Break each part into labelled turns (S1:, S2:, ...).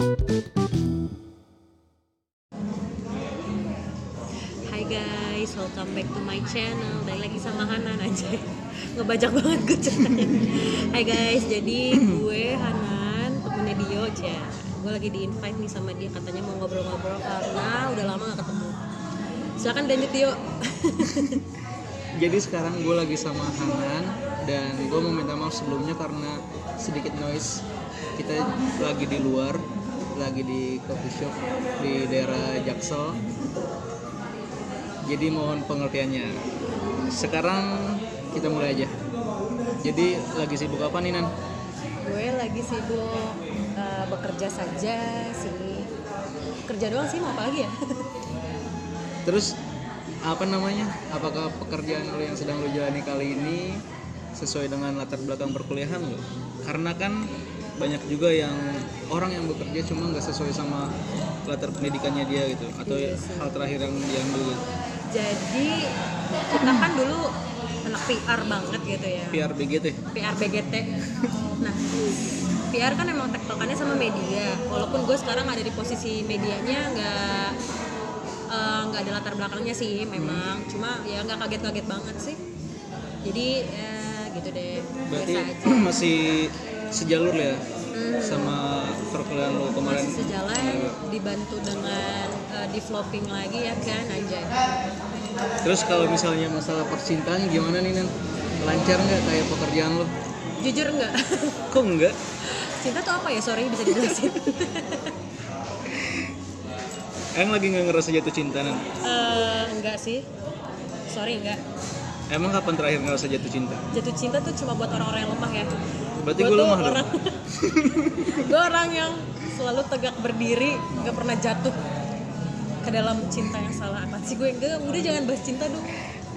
S1: Hai guys, welcome back to my channel. Balik lagi sama Hanan aja. Ngebajak banget gue ceritanya. Hai guys, jadi gue Hanan, temennya Dio aja. Gue lagi di invite nih sama dia katanya mau ngobrol-ngobrol karena udah lama gak ketemu. Silakan lanjut Dio.
S2: Jadi sekarang gue lagi sama Hanan dan gue mau minta maaf sebelumnya karena sedikit noise. Kita lagi di luar, lagi di coffee shop di daerah Jaksel. Jadi mohon pengertiannya. Sekarang kita mulai aja. Jadi lagi sibuk apa nih Nan?
S1: gue lagi sibuk eh, bekerja saja sih. Kerja doang sih, mau apa lagi ya?
S2: Terus apa namanya? Apakah pekerjaan lo yang sedang lo jalani kali ini sesuai dengan latar belakang perkuliahan lo? Karena kan banyak juga yang orang yang bekerja cuma nggak sesuai sama latar pendidikannya dia gitu atau
S1: Iya
S2: hal terakhir yang dia ambil gitu.
S1: Jadi kita kan dulu anak PR banget gitu ya.
S2: PR BGT
S1: PR BGT. Nah, PR kan emang tektokannya sama media. Walaupun gue sekarang ada di posisi medianya nggak eh, nggak ada latar belakangnya sih memang. Cuma ya nggak kaget-kaget banget sih. Jadi ya gitu deh.
S2: berarti masih sejalur ya
S1: Hmm.
S2: sama perkuliahan lo kemarin
S1: Masih sejalan dibantu dengan eh, developing lagi ya kan anjay.
S2: terus kalau misalnya masalah percintaan gimana nih Nan? lancar nggak kayak pekerjaan lo
S1: Jujur nggak?
S2: kok enggak
S1: Cinta tuh apa ya? Sorry bisa dijelasin.
S2: Emang lagi nggak ngerasa jatuh cinta Nan?
S1: Eh, enggak sih. Sorry enggak.
S2: Emang kapan terakhir ngerasa jatuh cinta?
S1: Jatuh cinta tuh cuma buat orang-orang yang lemah ya.
S2: Berarti gue lemah dong.
S1: orang, gue orang yang selalu tegak berdiri, nggak pernah jatuh ke dalam cinta yang salah. Apa sih gue enggak? Udah jangan bahas cinta dong.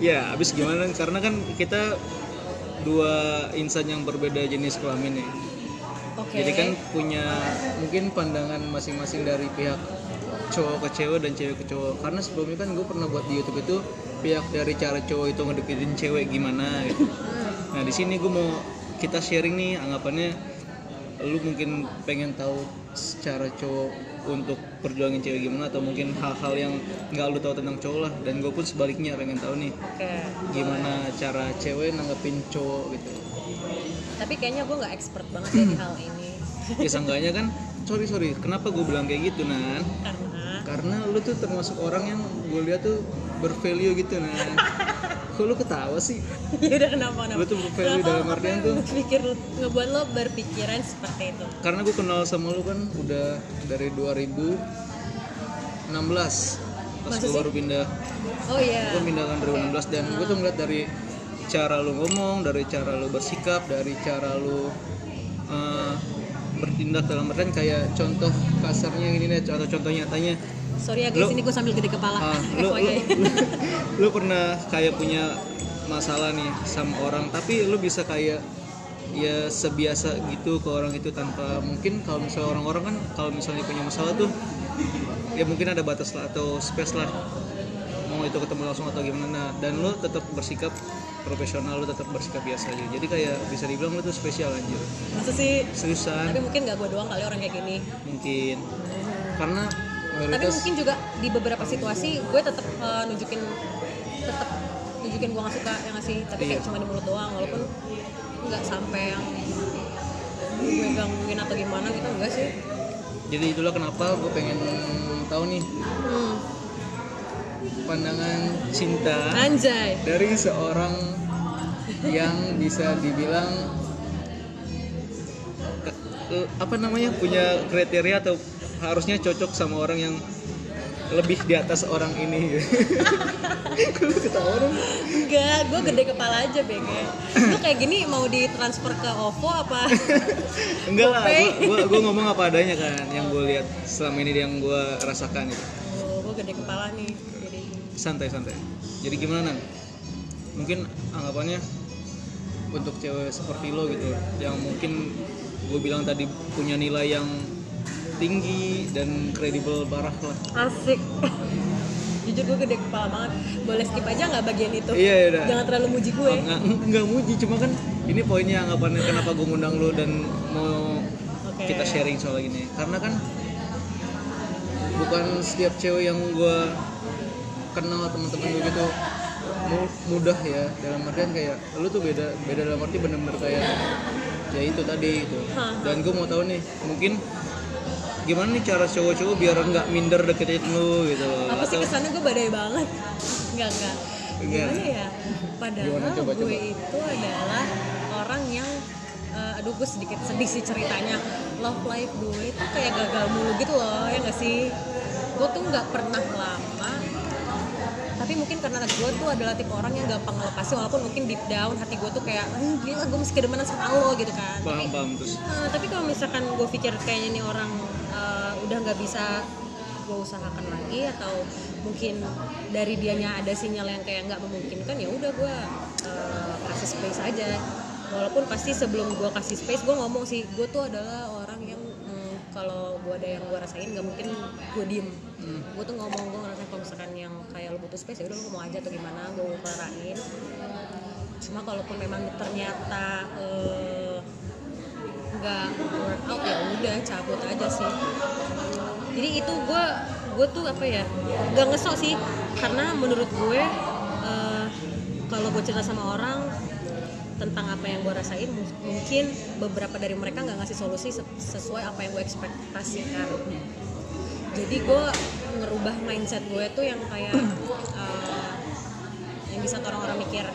S2: Ya, abis gimana? Karena kan kita dua insan yang berbeda jenis kelamin ya.
S1: Oke.
S2: Jadi kan punya mungkin pandangan masing-masing dari pihak cowok ke cewek dan cewek ke cowok. Karena sebelumnya kan gue pernah buat di YouTube itu pihak dari cara cowok itu ngedeketin cewek gimana gitu. Nah di sini gue mau kita sharing nih anggapannya lu mungkin pengen tahu secara cowok untuk perjuangin cewek gimana atau mungkin hal-hal yang nggak lu tahu tentang cowok lah. Dan gue pun sebaliknya pengen tahu nih
S1: Oke.
S2: gimana cara cewek nanggepin cowok gitu.
S1: Tapi kayaknya gue nggak expert banget ya di hal ini.
S2: ya seenggaknya kan sorry sorry kenapa gue bilang kayak gitu nan?
S1: Karena?
S2: Karena lu tuh termasuk orang yang gue lihat tuh bervalue gitu nan kok lu ketawa sih
S1: ya udah kenapa kenapa?
S2: Lu tuh bervalue
S1: Kenapa-
S2: dalam artian tuh-
S1: Berpikir ngebuat lo berpikiran seperti itu.
S2: karena gue kenal sama lu kan udah dari 2016 pas gue baru pindah
S1: Oh iya.
S2: gue pindah kan 2016 dan gue tuh ngeliat dari cara lu ngomong dari cara lu bersikap dari cara lu eh, bertindak dalam artian kayak contoh kasarnya gini deh contoh contoh nyatanya
S1: Sorry ya guys,
S2: Lu-
S1: ini gue sambil gede kepala.
S2: Ah, lu, lu,
S1: FYI.
S2: lu pernah kayak punya masalah nih sama orang tapi lu bisa kayak ya sebiasa gitu ke orang itu tanpa mungkin kalau misalnya orang-orang kan kalau misalnya punya masalah tuh ya mungkin ada batas lah atau space lah mau itu ketemu langsung atau gimana Nah, dan lu tetap bersikap profesional lu tetap bersikap biasa aja jadi kayak bisa dibilang lu tuh spesial anjir
S1: Masa sih?
S2: seriusan
S1: Tapi mungkin gak gue doang kali orang kayak gini.
S2: mungkin karena
S1: Tapi mungkin juga di beberapa situasi gue tetap eh, nunjukin tetap nunjukin gue gak suka yang ngasih tapi kayak
S2: Iya.
S1: cuma di mulut doang walaupun nggak sampai yang gue gangguin atau gimana gitu enggak sih.
S2: Jadi itulah kenapa gue pengen tahu nih.
S1: Hmm.
S2: pandangan cinta
S1: anjay.
S2: dari seorang yang bisa dibilang eh, apa namanya punya kriteria atau harusnya cocok sama orang yang lebih di atas orang ini. Kalau ketawa dong.
S1: Enggak gue gede kepala aja bege lu kayak gini mau ditransfer ke OVO apa?
S2: Enggak lah gue gue ngomong apa adanya kan yang gue lihat selama ini yang gue rasakan itu.
S1: Oh, gue gede kepala nih jadi
S2: santai santai. Jadi gimana Nan? mungkin anggapannya untuk cewek seperti lo gitu yang mungkin gue bilang tadi punya nilai yang tinggi dan kredibel parah lah.
S1: Asik. Jujur gue gede kepala banget. Boleh skip aja nggak bagian itu?
S2: Iya, iya, udah.
S1: jangan terlalu muji gue.
S2: Nggak nggak muji cuma kan ini poinnya anggapannya kenapa gue ngundang lo dan mau
S1: Oke.
S2: kita sharing soal ini. Karena kan bukan setiap cewek yang gue kenal teman-teman gue gitu mu- mudah ya. Dalam artian kayak lu tuh beda beda dalam arti bener-bener kayak ya itu tadi
S1: Hah.
S2: dan gue mau tahu nih mungkin gimana nih cara cowok-cowok biar nggak minder deketin lu gitu?
S1: Apa sih kesannya? Gue badai banget. Enggak enggak
S2: Enggak.
S1: gimana ya? Padahal
S2: Gimana? Coba,
S1: gue
S2: coba.
S1: itu adalah orang yang eh, aduh gue sedikit sedih sih ceritanya. Love life gue itu kayak gagal mulu gitu loh ya gak sih? Gue tuh nggak pernah lama tapi mungkin karena gue tuh adalah tipe orang yang gampang ngelepasin walaupun mungkin deep down hati gue tuh kayak "Hmm, gila gue masih kedemenan sama lo gitu kan.
S2: Paham
S1: tapi
S2: paham terus?
S1: Eh, tapi kalau misalkan gue pikir kayaknya ini orang eh, udah nggak bisa gue usahakan lagi atau mungkin dari dianya ada sinyal yang kayak nggak memungkinkan ya udah gue eh, kasih space aja. Walaupun pasti sebelum gue kasih space gue ngomong sih gue tuh adalah orang yang mm, kalau gue ada yang gue rasain nggak mungkin gue diem. Gue tuh ngomong gue ngerasain kalau misalkan yang kayak lo butuh space ya udah lo ngomong aja atau gimana gue utarain cuma kalaupun memang ternyata eh, nggak work out ya udah cabut aja sih. Jadi itu gue gue tuh apa ya gak ngesok sih. Karena menurut gue eh, kalau gue cerita sama orang tentang apa yang gue rasain mu- mungkin beberapa dari mereka nggak ngasih solusi se- sesuai apa yang gue ekspektasikan. Jadi gue ngerubah mindset gue tuh yang kayak eh, yang bisa orang-orang mikir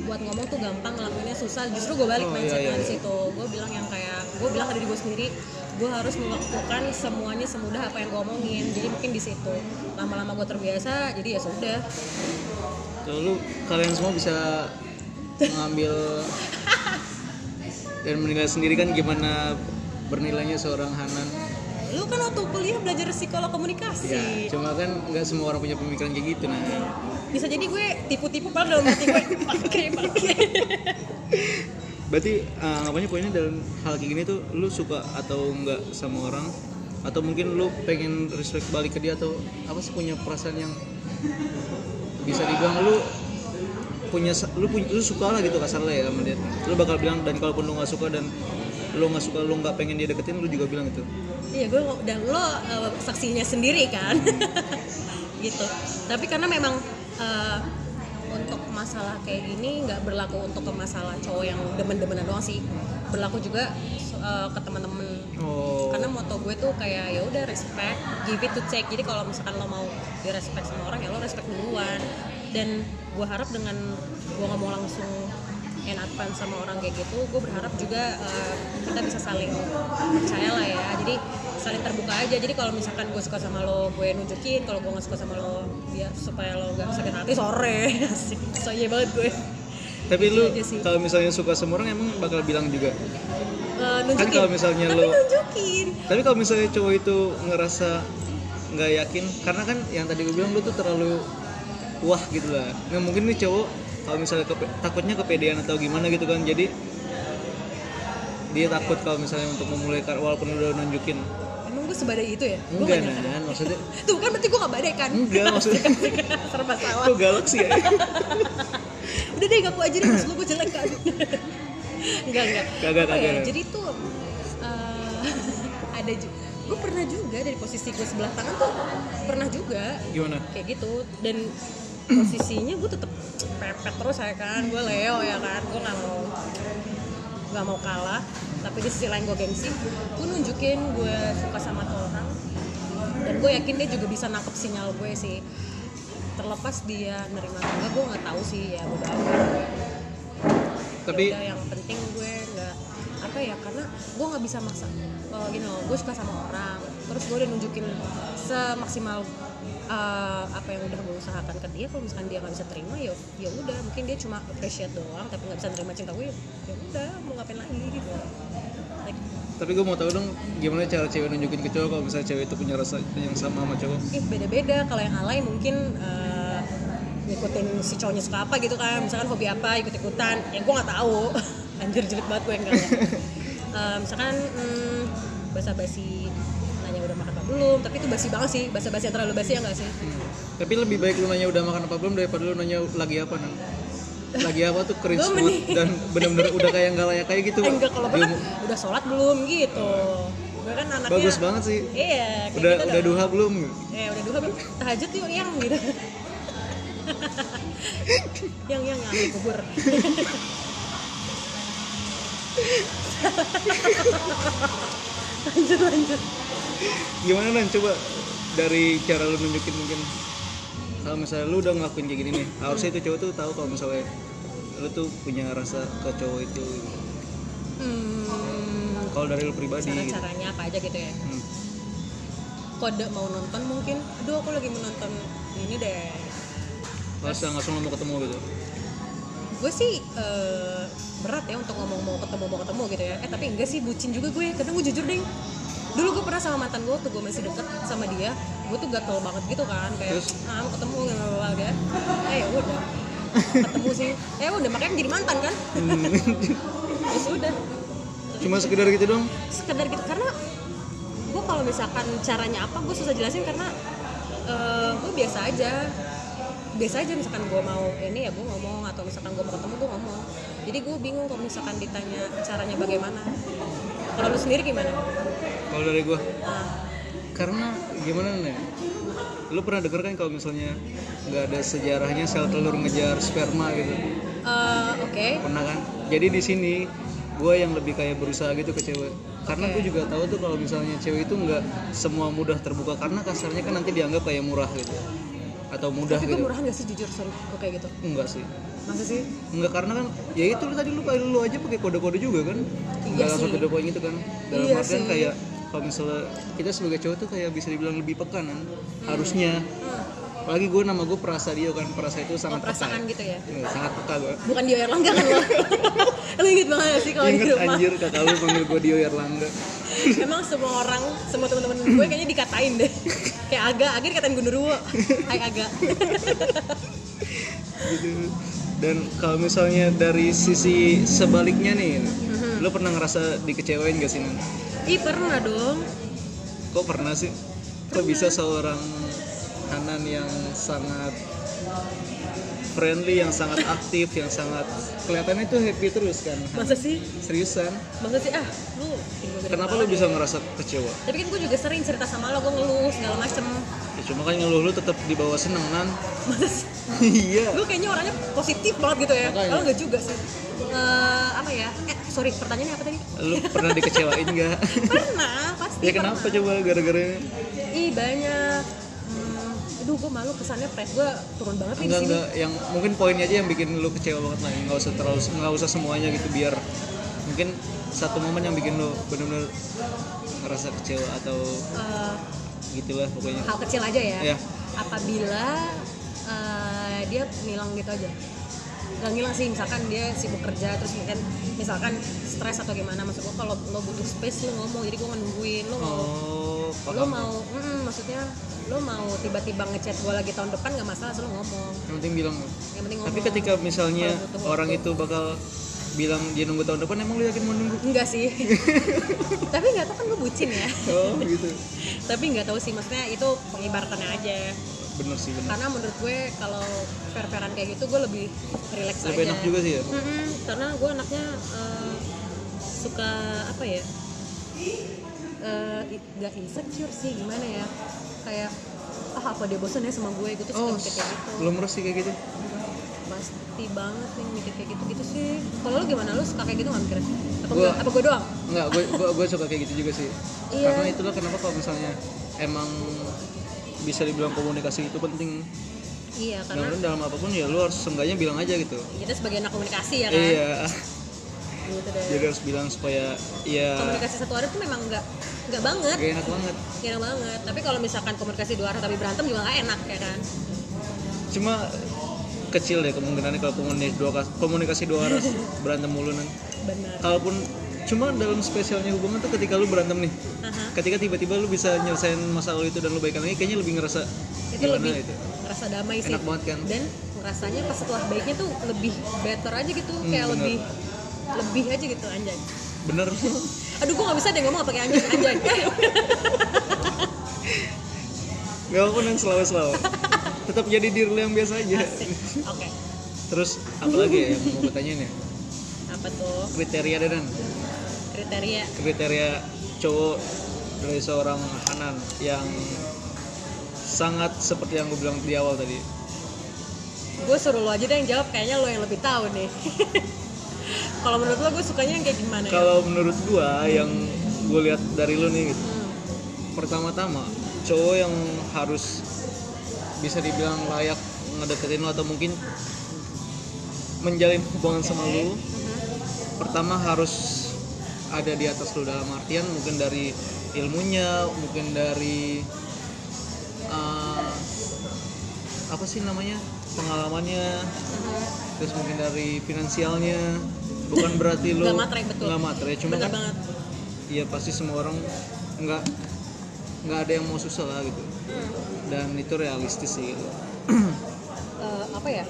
S1: buat ngomong tuh gampang ngelakuinnya susah. Justru gue balik
S2: Oh, iya,
S1: mindsetnya
S2: iya,
S1: di
S2: iya.
S1: situ. Gue bilang yang kayak gue bilang ke diri gue sendiri gue harus melakukan semuanya semudah apa yang gue omongin. Jadi mungkin di situ. Lama-lama gue terbiasa jadi ya sudah.
S2: Tuh, lu kalian semua bisa mengambil dan menilai sendiri kan gimana bernilainya seorang Hanan.
S1: Lu kan waktu kuliah belajar psikolog komunikasi.
S2: Ya cuma kan nggak semua orang punya pemikiran kayak gitu nah
S1: bisa jadi gue tipu-tipu padahal dalam hati gue. Pakai pakai.
S2: Berarti uh, anggapannya poinnya dalam hal kayak gini tuh lu suka atau enggak sama orang? Atau mungkin lu pengen respect balik ke dia atau apa sih punya perasaan yang bisa dibilang lu punya lu punya lu suka lah gitu kasarnya ya sama dia. Lu bakal bilang dan kalaupun lu nggak suka dan lu nggak suka lu nggak pengen dia deketin lu juga bilang itu
S1: Iya gue dan lo uh, saksinya sendiri kan? Gitu. Tapi karena memang uh, untuk masalah kayak gini nggak berlaku untuk ke masalah cowok yang demen-demenan doang sih. Berlaku juga uh, ke teman-teman
S2: oh.
S1: Karena moto gue tuh kayak ya udah respect give it to take jadi kalau misalkan lo mau di respect sama orang ya lo respect duluan dan gue harap dengan gue nggak mau langsung advance sama orang kayak gitu gue berharap juga eh, kita bisa saling percaya lah ya. Jadi saling terbuka aja. Jadi kalau misalkan gue suka sama lo gue nunjukin. Kalau gue nggak suka sama lo biar supaya lo gak sakit hati sore. Asik. Soalnya banget gue.
S2: Tapi lu
S1: aja sih.
S2: kalau misalnya suka sama orang emang bakal bilang juga?
S1: Eh, nunjukin.
S2: kalau misalnya
S1: tapi
S2: lo-
S1: nunjukin.
S2: Tapi kalau misalnya cowok itu ngerasa nggak yakin karena kan yang tadi gue bilang lu tuh terlalu wah gitu lah. Nah mungkin nih cowok kalau misalnya kepe- takutnya kepedean atau gimana gitu kan. Jadi dia takut kalau misalnya untuk memulai walaupun udah nunjukin.
S1: Emang gue sebadai itu ya? Gue
S2: enggak
S1: nggak nyangka.
S2: Nan maksudnya
S1: Tuh kan berarti gue gak badai kan?
S2: enggak maksudnya
S1: Serba salah.
S2: Kok galak sih ya?
S1: Udah deh ngaku aja deh maksud lu gue jelek kan? Enggak, enggak.
S2: Kagak,
S1: Apa ya,
S2: kagak.
S1: Jadi tuh eh, Ada juga Gue pernah juga dari posisi gue sebelah tangan tuh Pernah juga.
S2: Gimana?
S1: Kayak gitu Dan posisinya gue tetep pepet terus ya kan Gue Leo ya kan Gue gak mau gak mau kalah. Tapi di sisi lain gue gengsi Gue nunjukin gue suka sama tuh orang dan gue yakin dia juga bisa nangkep sinyal gue sih. Terlepas dia nerima atau enggak gue nggak tahu sih ya amat
S2: tapi
S1: Yaudah, yang penting gue nggak apa ya karena gue nggak bisa maksa. Oh, gini loh gue suka sama orang. Terus gue udah nunjukin semaksimal uh, apa yang udah gue usahakan ke dia kalau misalkan dia nggak bisa terima ya ya udah. Mungkin dia cuma appreciate doang tapi nggak bisa terima cinta gue ya udah mau ngapain lagi gitu. Like,
S2: tapi gue mau tahu dong gimana cara cewek nunjukin ke cowok kalau misalnya cewek itu punya rasa yang sama sama cowok?
S1: Ih beda-beda. Kalau yang alay mungkin eh, ngikutin si cowoknya suka apa gitu kan. Misalkan hobi apa ikut-ikutan. Yang gue nggak tahu. Anjir jelek banget gue enggak. Eh, misalkan hmm, basa-basi nanya udah makan apa belum tapi itu basi banget sih basa-basi terlalu basi ya enggak sih?
S2: Hmm. tapi lebih baik lu nanya udah makan apa belum daripada lu nanya lagi apa nan lagi apa tuh cringe banget dan bener-bener udah kayak nggak layak kayak gitu
S1: enggak kalau kan udah sholat belum gitu. Gue kan anaknya
S2: bagus banget sih.
S1: Iya
S2: udah
S1: gitu
S2: udah
S1: dong.
S2: duha belum?
S1: Eh udah duha belum? Tahajud yuk yang gitu. Yang yang yang kubur. Lanjut lanjut
S2: gimana nan coba dari cara lu nunjukin mungkin. Kalau misalnya lu udah ngelakuin kayak gini nih harusnya itu cowok tuh tahu kalau misalnya lu tuh punya rasa ke cowok itu.
S1: Hmm,
S2: kalau dari lu pribadi
S1: cara
S2: gitu.
S1: caranya apa aja gitu ya?
S2: Hmm.
S1: kode mau nonton mungkin. Aduh aku lagi menonton ini deh.
S2: Langsung langsung lu mau ketemu gitu?
S1: Gue sih eh, berat ya untuk ngomong mau ketemu mau ketemu gitu ya. Eh tapi enggak sih bucin juga gue. Kadang gue jujur deh dulu gue pernah sama mantan gue tuh gue masih deket sama dia gue tuh gatel banget gitu kan kayak
S2: Terus?
S1: ah mau ketemu gitu dia eh ya udah. Ketemu sih. Eh udah makanya jadi mantan kan. Ya sudah.
S2: Cuma sekedar gitu dong
S1: sekedar gitu karena gue kalau misalkan caranya apa gue susah jelasin karena eh, gue biasa aja. Biasa aja misalkan gue mau ini ya gue ngomong atau misalkan gue mau ketemu gue ngomong. Jadi gue bingung kalau misalkan ditanya caranya bagaimana. Kalau lu sendiri gimana
S2: kalau dari
S1: nah,
S2: karena gimana nih? Lu pernah denger kan kalau misalnya nggak ada sejarahnya sel telur ngejar sperma gitu?
S1: Eh, oke.
S2: Pernah kan? Jadi di sini gue yang lebih kayak berusaha gitu ke cewek. Karena
S1: Oke.
S2: gue juga tahu tuh kalau misalnya cewek itu nggak semua mudah terbuka. Karena kasarnya kan nanti dianggap kayak murah gitu. Atau mudah
S1: tapi gue
S2: gitu.
S1: murahan gak sih jujur sorry gue kayak gitu?
S2: Enggak sih.
S1: Masa sih?
S2: Enggak karena kan ya itu lu tadi lu kayak lu aja pakai kode-kode juga kan?
S1: Iya
S2: nggak langsung kode poin gitu kan? Dalam
S1: Iya
S2: artian
S1: sih.
S2: kayak kalau misalnya kita sebagai cowok tuh kayak bisa dibilang lebih peka kan harusnya
S1: hmm.
S2: apalagi gue nama gue Prasa Dio kan Prasa itu
S1: oh,
S2: sangat peka
S1: perasaan gitu ya
S2: Iya, sangat peka gue
S1: bukan dia Erlangga kan lo lu inget banget sih kalau di
S2: Ingat
S1: rumah
S2: anjir kakak lu panggil gue Dio Erlangga
S1: Emang semua orang, semua teman-teman gue kayaknya dikatain deh. Kayak Aga, Aga dikatain Gundurwo. Hai Aga.
S2: gitu dan kalau misalnya dari sisi sebaliknya nih
S1: Mhm.
S2: Lo pernah ngerasa dikecewain gak sih Nan?
S1: Ih pernah dong.
S2: kok pernah sih kok bisa seorang Hanan yang sangat friendly yang sangat aktif yang sangat kelihatannya tuh happy terus kan
S1: Masa sih?
S2: seriusan
S1: Masa sih ah, lu
S2: kenapa lo bisa ngerasa kecewa
S1: Tapi kan gue juga sering cerita sama lo, gue ngeluh segala macem.
S2: ya cuma kan ngeluh lu tetap dibawa seneng nan
S1: Masa sih?
S2: iya
S1: Gue kayaknya orangnya positif banget gitu ya. Kalau nggak juga sih. Eh, apa ya? Eh, sorry, pertanyaannya apa tadi?
S2: lu pernah dikecewain gak
S1: Pernah, pasti.
S2: ya kenapa
S1: pernah.
S2: coba gara-gara
S1: Ih banyak. Hmm, aduh, gue malu kesannya press gue turun banget nih
S2: enggak enggak yang mungkin poinnya aja yang bikin lu kecewa banget lah nggak usah terlalu nggak usah semuanya gitu biar mungkin satu momen yang bikin lu bener-bener ngerasa kecewa atau
S1: Eh,
S2: gitulah pokoknya
S1: hal kecil aja ya.
S2: ya
S1: apabila eh, dia ngilang gitu aja nggak ngilang sih misalkan dia sibuk kerja terus mungkin misalkan stres atau gimana maksud gua kalau lo butuh space lo ngomong jadi gua nungguin lo mau
S2: oh
S1: lo mau mm, maksudnya lo mau tiba-tiba ngechat gua lagi tahun depan nggak masalah selalu ngomong.
S2: Yang penting bilang.
S1: Yang penting ngomong.
S2: tapi ketika misalnya
S1: butuh
S2: orang
S1: waktu.
S2: itu bakal bilang dia nunggu tahun depan emang lu yakin mau nunggu?
S1: Enggak sih. Tapi nggak tahu kan gue bucin ya.
S2: Oh gitu.
S1: Tapi nggak tahu sih maksudnya itu pengibaratannya aja
S2: bener sih bener.
S1: Karena menurut gue kalau fair-fairan kayak gitu gue lebih relax
S2: lebih
S1: aja.
S2: enak juga sih ya?
S1: Mm-mm, karena gue anaknya eh, suka apa ya? Nggak insecure sih gimana ya? Kayak ah apa dia bosan ya sama gue? Suka
S2: oh
S1: mikir kayak gitu.
S2: belum sih kayak gitu?
S1: Pasti banget nih mikir kayak gitu gitu sih. Kalau lu gimana? Lu suka kayak gitu nggak mikirnya? Apa
S2: Gua-
S1: gua, apa gue doang?
S2: Enggak, gue gue gue suka kayak gitu juga sih.
S1: Iya.
S2: Karena itulah kenapa kalau misalnya emang bisa dibilang komunikasi itu penting.
S1: iya karena
S2: Karena dalam apa pun ya lu harus seenggaknya bilang aja gitu.
S1: kita sebagai anak komunikasi ya kan
S2: Iya.
S1: gitu deh
S2: Jadi harus bilang supaya ya
S1: komunikasi satu arah tuh memang nggak nggak banget
S2: gak enak banget.
S1: Gak enak banget tapi kalau misalkan komunikasi dua arah tapi berantem juga nggak enak ya kan
S2: Cuma kecil deh kemungkinannya kalau komunikasi dua kas- komunikasi dua arah berantem mulu nanti.
S1: benar
S2: Kalaupun cuma dalam spesialnya hubungan tuh ketika lu berantem nih.
S1: Aha.
S2: Ketika tiba-tiba lu bisa nyelesain masalah itu dan lu baikan lagi kayaknya lebih ngerasa
S1: itu lebih
S2: itu.
S1: ngerasa damai sih
S2: Enak banget kan?
S1: dan ngerasanya pas setelah baiknya tuh lebih better aja gitu
S2: Hmm,
S1: kayak
S2: bener.
S1: lebih lebih aja gitu anjay
S2: Bener.
S1: aduh gue gak bisa deh ngomong pakai anjay anjay
S2: Gak apa-apa dan selalu-selalu. Tetap jadi diri yang biasa aja.
S1: Oke
S2: Terus apa lagi ya yang mau gue tanyain ya?
S1: apa tuh
S2: Kriteria dan
S1: kriteria
S2: kriteria cowok dari seorang Hanan yang sangat seperti yang gue bilang di awal tadi
S1: gue suruh lo aja deh yang jawab kayaknya lo yang lebih tahu nih kalau menurut lo gue sukanya yang kayak gimana ya?
S2: kalau menurut gue yang gue lihat dari lu nih gitu
S1: Hmm.
S2: pertama-tama cowok yang harus bisa dibilang layak ngedeketin lo atau mungkin menjalin hubungan sama lu
S1: Mhm.
S2: pertama harus ada di atas lu dalam artian mungkin dari ilmunya mungkin dari uh, apa sih namanya pengalamannya terus mungkin dari finansialnya bukan berarti lu
S1: Nggak matre, betul.
S2: nggak matre cuma
S1: bener
S2: kan
S1: banget
S2: iya pasti semua orang nggak nggak ada yang mau susah lah gitu
S1: Hmm.
S2: dan itu realistis sih gitu.
S1: Eh, apa ya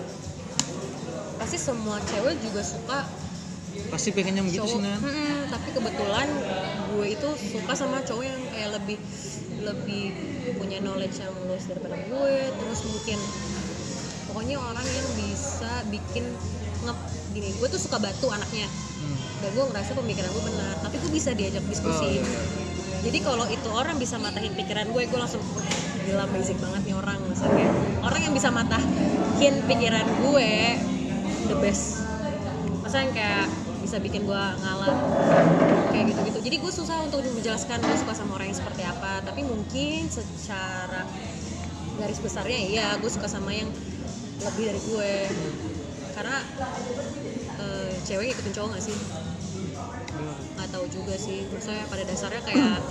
S1: pasti semua cewek juga suka
S2: pasti pengennya begitu sih Nan
S1: Mm-mm, tapi kebetulan gue itu suka sama cowok yang kayak lebih lebih punya knowledge yang luas daripada gue. Terus mungkin pokoknya orang yang bisa bikin nge gini gue tuh suka batu anaknya.
S2: Hmm.
S1: dan gue ngerasa pemikiran gue benar tapi gue bisa diajak
S2: Oh,
S1: diskusi
S2: iya, iya.
S1: jadi kalau itu orang bisa matahin pikiran gue gue langsung "Wah, gila amazing banget nih orang. Misalnya orang yang bisa matahin pikiran gue the best masa yang kayak bisa bikin gue ngalah kayak gitu-gitu. Jadi gue susah untuk menjelaskan gue suka sama orang yang seperti apa. Tapi mungkin secara garis besarnya iya gue suka sama yang lebih dari gue. Karena eh, cewek ikutin cowok gak sih? Nggak tahu juga sih. Maksudnya pada dasarnya kayak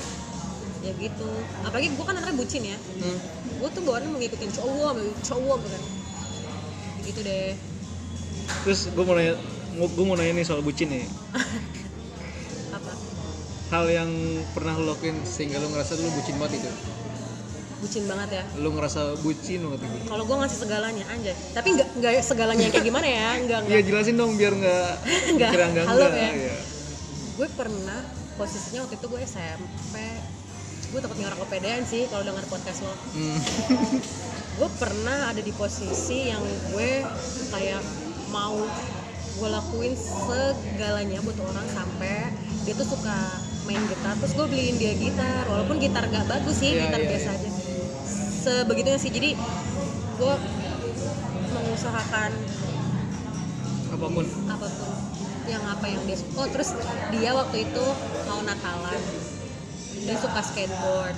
S1: ya gitu. Apalagi gue kan anaknya bucin ya.
S2: Hmm.
S1: gue tuh bawaannya mau ngikutin cowok cowok kan gitu deh.
S2: Terus gue mau nanya gue mau nanya nih soal bucin nih.
S1: Apa?
S2: Hal yang pernah lo lakuin sehingga lo ngerasa lo bucin banget itu?
S1: Bucin banget ya?
S2: Lo ngerasa bucin banget itu?
S1: Kalau gue ngasih segalanya anjay. Tapi nggak nggak segalanya kayak gimana ya? Nggak nggak.
S2: jelasin dong biar nggak
S1: Nggak,
S2: enggak
S1: ya.
S2: Iya.
S1: gue pernah posisinya waktu itu gue SMP gue takut ngarang kepedean sih kalau denger podcast lo.
S2: Hmm.
S1: gue pernah ada di posisi yang gue kayak mau gue lakuin segalanya buat orang sampai dia tuh suka main gitar terus gue beliin dia gitar walaupun gitar gak bagus sih
S2: Iya,
S1: gitar
S2: iya,
S1: biasa
S2: iya.
S1: aja. Sebegitunya sih jadi gue mengusahakan
S2: apa
S1: pun. Apa pun. Yang apa yang dia suka. Oh terus dia waktu itu mau nakalan. Dia suka skateboard.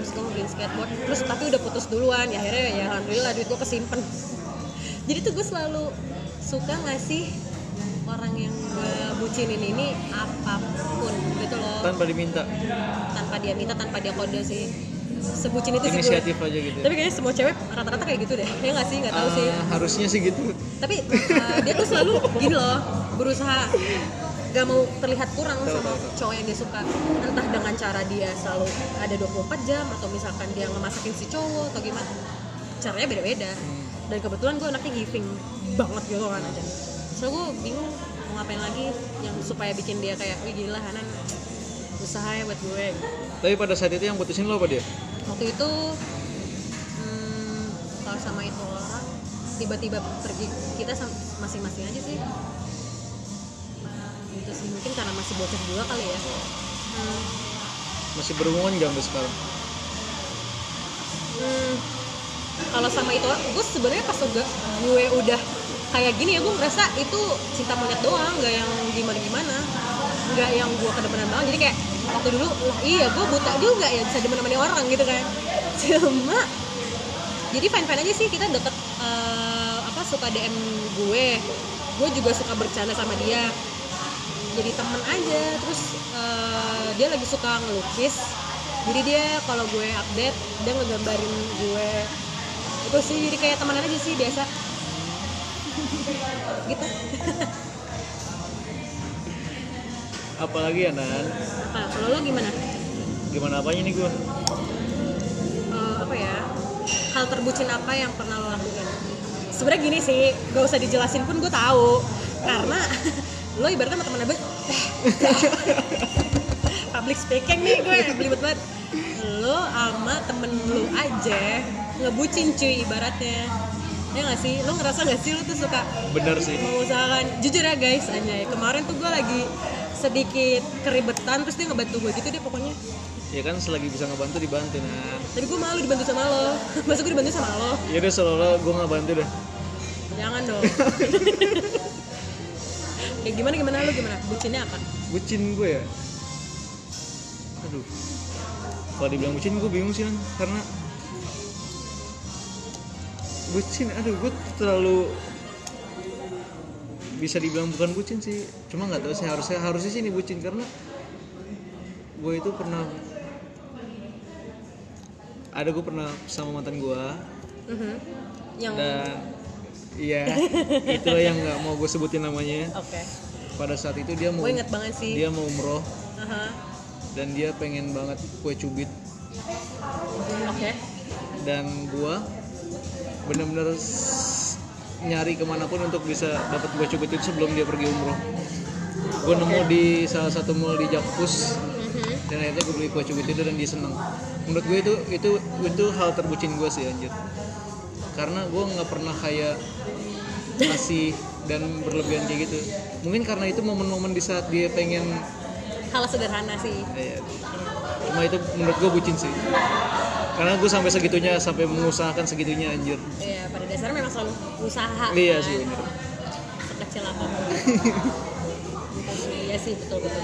S1: Terus gue beliin skateboard. Terus tapi udah putus duluan. Ya akhirnya ya alhamdulillah duit gue kesimpan jadi tuh gue selalu suka ngasih orang yang gue bucinin ini apa pun gitu loh.
S2: Tanpa diminta?
S1: Tanpa dia minta tanpa dia kode sih. Sebucin itu sih
S2: inisiatif aja gitu
S1: tapi kayaknya semua cewek rata-rata kayak gitu deh. Ya nggak sih? Nggak tahu sih.
S2: Ah, harusnya sih gitu.
S1: Tapi uh, dia tuh selalu gini loh berusaha gak mau terlihat kurang sama cowok yang dia suka. Entah dengan cara dia selalu ada 24 jam atau misalkan dia ngemasakin si cowok atau gimana. Caranya beda-beda.
S2: Hmm.
S1: dan kebetulan gue anaknya giving banget gitu kan aja so gue bingung mau ngapain lagi yang supaya bikin dia kayak wih gila Hanan usaha ya buat gue.
S2: Tapi pada saat itu yang putusin lo apa dia?
S1: Waktu itu hmm, kalau sama itu orang tiba-tiba pergi kita masing-masing aja sih. Gitu sih mungkin karena masih bocah juga kali ya. Hmm,
S2: masih berhubungan gak sampai sekarang?
S1: Hmm, kalau sama itu gue sebenarnya pas gue udah kayak gini ya gue ngerasa itu cinta monyet doang nggak yang gimana gimana nggak yang gue kedepanan banget jadi kayak waktu dulu lah iya gue buta juga ya bisa demen-demenin orang gitu kan. Cuma jadi fine aja sih kita deket eh, apa suka dm gue. Gue juga suka bercanda sama dia. Jadi temen aja terus eh, dia lagi suka ngelukis. Jadi dia kalau gue update dia ngegambarin gue. Itu sih jadi kayak temenan aja sih biasa gitu.
S2: Apalagi ya Nan?
S1: Apa? Kalau lo gimana?
S2: Gimana apanya nih gue
S1: Eh, apa ya? Hal terbucin apa yang pernah lo lakukan sebenarnya gini sih gak usah dijelasin pun gue tahu. Karena lo ibaratnya sama temen gue public speaking nih gue belibet banget. Lo sama temen lo aja ngebucin cuy ibaratnya ya gak sih? Lo ngerasa gak sih lo tuh suka
S2: bener sih.
S1: mengusahakan? Jujur ya guys anjay. Kemarin tuh gue lagi sedikit keribetan terus dia ngebantu gue gitu deh pokoknya.
S2: Ya kan selagi bisa ngebantu dibantu nah
S1: tapi gue malu dibantu sama lo. Masa gue dibantu sama lo?
S2: Ya udah seolah gue nggak bantu dah
S1: jangan dong. Kayak gimana gimana? Lo gimana? Bucinnya apa?
S2: Bucin gue ya? Aduh. Kalau dibilang bucin gue bingung sih kan karena bucin aduh gue terlalu bisa dibilang bukan bucin sih. Cuma nggak tahu sih harusnya harusnya sih ini bucin karena gue itu pernah ada gue pernah sama mantan gue
S1: Mhm. yang
S2: dan iya itulah yang nggak mau gue sebutin namanya.
S1: Oke.
S2: Pada saat itu dia mau
S1: gue inget banget sih.
S2: dia mau umroh.
S1: Aha.
S2: dan dia pengen banget kue cubit.
S1: Oke.
S2: Dan gua bener-bener s- nyari ke mana pun untuk bisa dapat kue cubit itu sebelum dia pergi umroh. Gue nemu di salah satu mall di Jakpus.
S1: Mhm.
S2: dan akhirnya gue beli kue cubit itu dan dia seneng. Menurut gue itu itu itu hal terbucin gue sih anjir. Karena gue nggak pernah kayak kasih dan berlebihan kayak gitu. Mungkin karena itu momen-momen di saat dia pengen
S1: hal sederhana sih.
S2: Iya. Cuma itu menurut gue bucin sih. Karena gue sampai segitunya, sampai mengusahakan segitunya anjir.
S1: Iya, pada dasarnya memang selalu usaha.
S2: Iya
S1: kan?
S2: sih bener.
S1: Sekecil apa pun. Iya sih betul betul.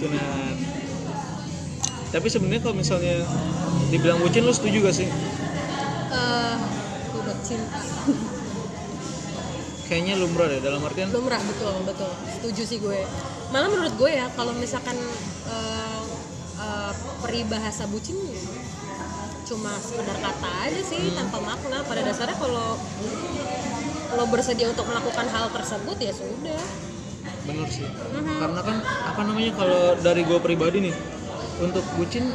S2: Cuman tapi sebenarnya kalau misalnya dibilang bucin lo setuju gak sih?
S1: Eh, gue cinta.
S2: Kayaknya lumrah deh dalam artian
S1: Lumrah betul betul. Setuju sih gue. Malah menurut gue ya kalau misalkan eh, eh, peribahasa bucin cuma sekedar kata aja sih tanpa makna. Pada dasarnya kalau lo bersedia untuk melakukan hal tersebut ya sudah.
S2: bener sih. Karena kan apa namanya kalau dari gue pribadi nih untuk bucin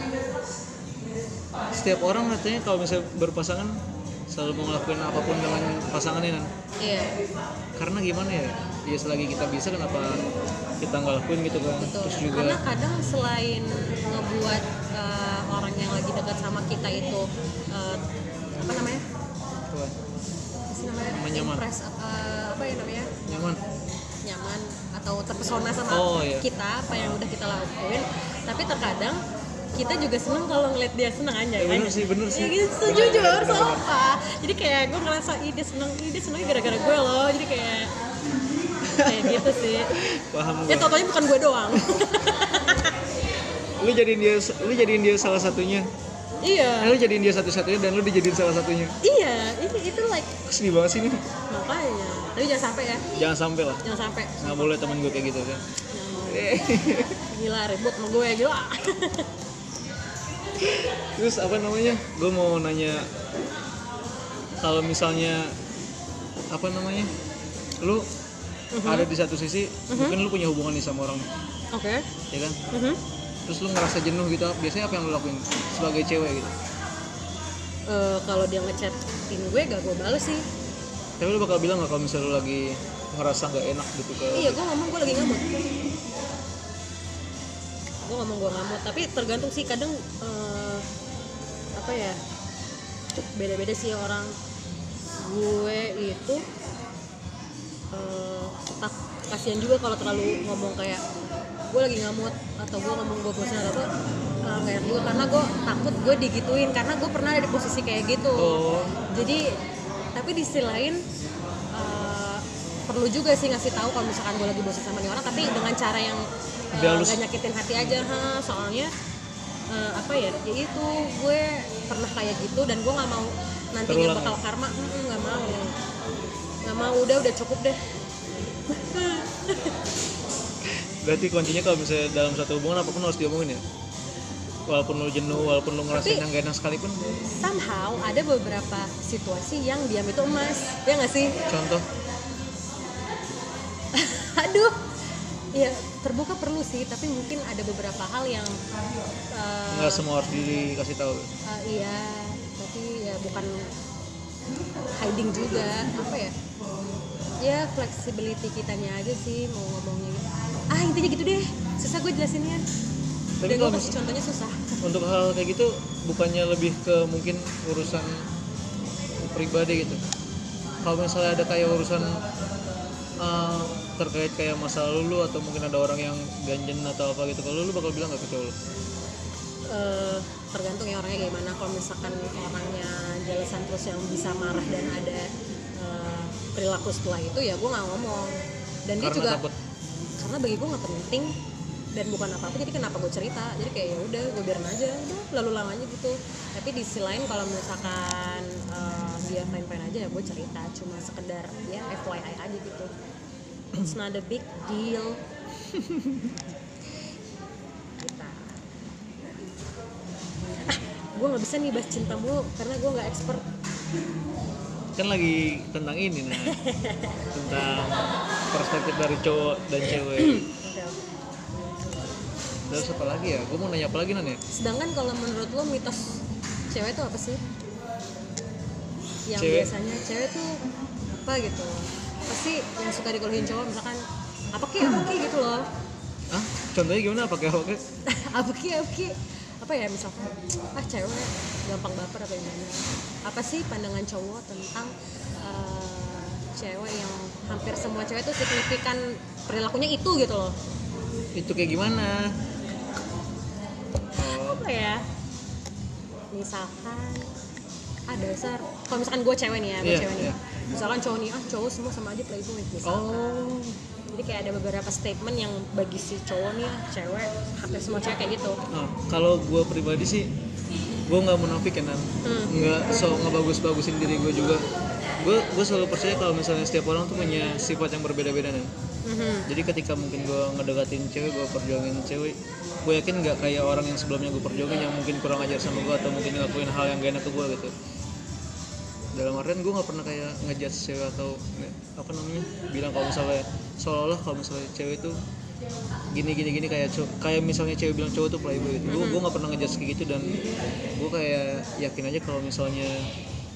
S2: setiap orang katanya kalau misalnya berpasangan selalu mau ngelakuin apa pun dengan pasangannya kan.
S1: Iya.
S2: Karena gimana ya? Ya selagi kita bisa kenapa kita nggak lakuin gitu kan.
S1: Betul.
S2: Terus juga
S1: Karena kadang selain ngebuat lagi dekat sama kita itu eh, apa namanya?
S2: apa?
S1: Namanya?
S2: Nyaman.
S1: Impress eh, apa ya namanya?
S2: nyaman.
S1: Nyaman atau terpesona sama
S2: Oh, iya.
S1: kita apa yang udah kita lakuin. Tapi terkadang kita juga seneng kalau ngeliat dia seneng aja
S2: Ya,
S1: kan?
S2: bener sih, bener sih.
S1: Ya, gitu, jujur, apa? Jadi kayak gue ngerasa dia seneng, dia seneng gara-gara gue loh. Jadi kayak kayak gitu sih.
S2: Paham
S1: Ya totalnya bukan gue doang.
S2: Lu jadiin dia lu jadiin dia salah satunya.
S1: iya.
S2: Eh, lu jadiin dia satu-satunya dan lu dijadiin salah satunya.
S1: Iya, itu itu like
S2: Sedih banget sih ini.
S1: makanya. Tapi jangan sampai ya,
S2: Jangan sampai lah.
S1: jangan sampai.
S2: Nggak boleh temen gue kayak gitu kan.
S1: Gila ribut sama gue gila.
S2: Terus apa namanya? Gue mau nanya kalau misalnya apa namanya? Lu ada di satu sisi mungkin lu punya hubungan nih sama orang
S1: Oke.
S2: ya kan
S1: Mhm.
S2: Terus lu ngerasa jenuh gitu biasanya apa yang lu lakuin sebagai cewek gitu
S1: Eh, kalau dia ngechatin gue gak gue bales sih.
S2: tapi lu bakal bilang nggak kalau misalnya lu lagi ngerasa nggak enak gitu ke
S1: Iya, gue ngomong gue lagi ngamut. Gue ngomong gue ngamut, tapi tergantung sih kadang eh, apa ya beda-beda sih orang. Gue itu eh, tak kasihan juga kalau terlalu ngomong kayak gue lagi ngamut atau gue ngomong gue bosan atau apa eh, nggak enak juga karena gue takut gue digituin karena gue pernah ada di posisi kayak gitu.
S2: Oh.
S1: Jadi tapi di sisi lain eh, perlu juga sih ngasih tahu kalau misalkan gue lagi bosan sama nih orang tapi dengan cara yang eh,
S2: Lebih halus.
S1: gak nyakitin hati aja ha soalnya eh, apa ya ya itu gue pernah kayak gitu dan gue nggak mau nantinya
S2: Terulang.
S1: bakal karma nggak mau. Nggak mau udah udah cukup deh
S2: berarti kuncinya kalau misalnya dalam satu hubungan apa pun harus diomongin ya? Walaupun lu jenuh walaupun lu ngerasain yang gak enak sekalipun.
S1: somehow ada beberapa situasi yang diam itu emas ya nggak sih?
S2: Contoh?
S1: Aduh. Ya terbuka perlu sih tapi mungkin ada beberapa hal yang eh,
S2: nggak semua harus dikasih tahu.
S1: Eh, iya. Tapi ya bukan hiding juga apa ya? Ya flexibility kitanya aja sih mau ngomongnya. Ah intinya gitu deh. Susah gue jelasinnya.
S2: Tapi kalau
S1: kasih contohnya susah.
S2: untuk hal kayak gitu bukannya lebih ke mungkin urusan pribadi gitu? Kalau misalnya ada kayak urusan uh, terkait kayak masa lalu lu atau mungkin ada orang yang ganjen atau apa gitu kalau lu bakal bilang nggak ke cowok lu?
S1: Eh, tergantung ya orangnya gimana. Kalau misalkan orangnya jelasan terus yang bisa marah dan ada eh, perilaku setelah itu ya gue nggak ngomong. Dan dia
S2: karena
S1: juga
S2: takut
S1: karena bagi gue nggak penting dan bukan apa-apa jadi kenapa gue cerita? Jadi kayak ya udah gue biarin aja. Udah lalu lalang aja gitu. Tapi di sisi lain kalau misalkan eh, dia fine fine aja ya gue cerita. Cuma sekedar ya FYI aja gitu. It's not a big deal. Kita. Ah gue nggak bisa nih bahas cinta mulu karena gue nggak expert.
S2: Kan lagi tentang ini nah tentang perspektif dari cowok dan cewek. Terus apa lagi ya? Gue mau nanya apa lagi nan ya?
S1: Sedangkan kalau menurut lo mitos cewek itu apa sih? Yang
S2: Cewek?
S1: biasanya cewek tuh apa gitu? Pasti yang suka dikeluhin cowok? Misalkan apa ki apa ki gitu loh.
S2: Ah contohnya gimana? Pakai pakai
S1: apa ki apa ki? Apa ya misalkan ah cewek gampang baper apa gimana? Apa sih pandangan cowok tentang eh, cewek yang hampir semua cewek tuh signifikan perilakunya itu gitu loh.
S2: Itu kayak gimana?
S1: Apa ya? Misalkan ah dasar. Kalau misalkan gue cewek nih ya gue
S2: Iya,
S1: cewek nih.
S2: iya.
S1: misalkan cowok nih ah cowok semua sama aja playboy misalkan.
S2: Oh.
S1: Jadi kayak ada beberapa statement yang bagi si cowok nih ah, cewek hampir semua cewek kayak gitu.
S2: Nah, kalau gue pribadi sih gue nggak munafik ya nan.
S1: Hmm.
S2: nggak so ngebagus-bagusin diri gue juga gue gue selalu percaya kalau misalnya setiap orang tuh punya sifat yang berbeda-beda nan.
S1: Mhm.
S2: jadi ketika mungkin gue ngedekatin cewek gue perjuangin cewek gue yakin nggak kayak orang yang sebelumnya gue perjuangin yang mungkin kurang ajar sama gue atau mungkin ngelakuin hal yang gak enak ke gue gitu. Dalam artian gue nggak pernah kayak ngejudge cewek atau apa namanya bilang kalau misalnya seolah-olah kalau misalnya cewek itu gini gini gini kayak kayak misalnya cewek bilang cowok tuh playboy gitu. Gue gue nggak pernah ngejudge kayak gitu dan gue kayak yakin aja kalau misalnya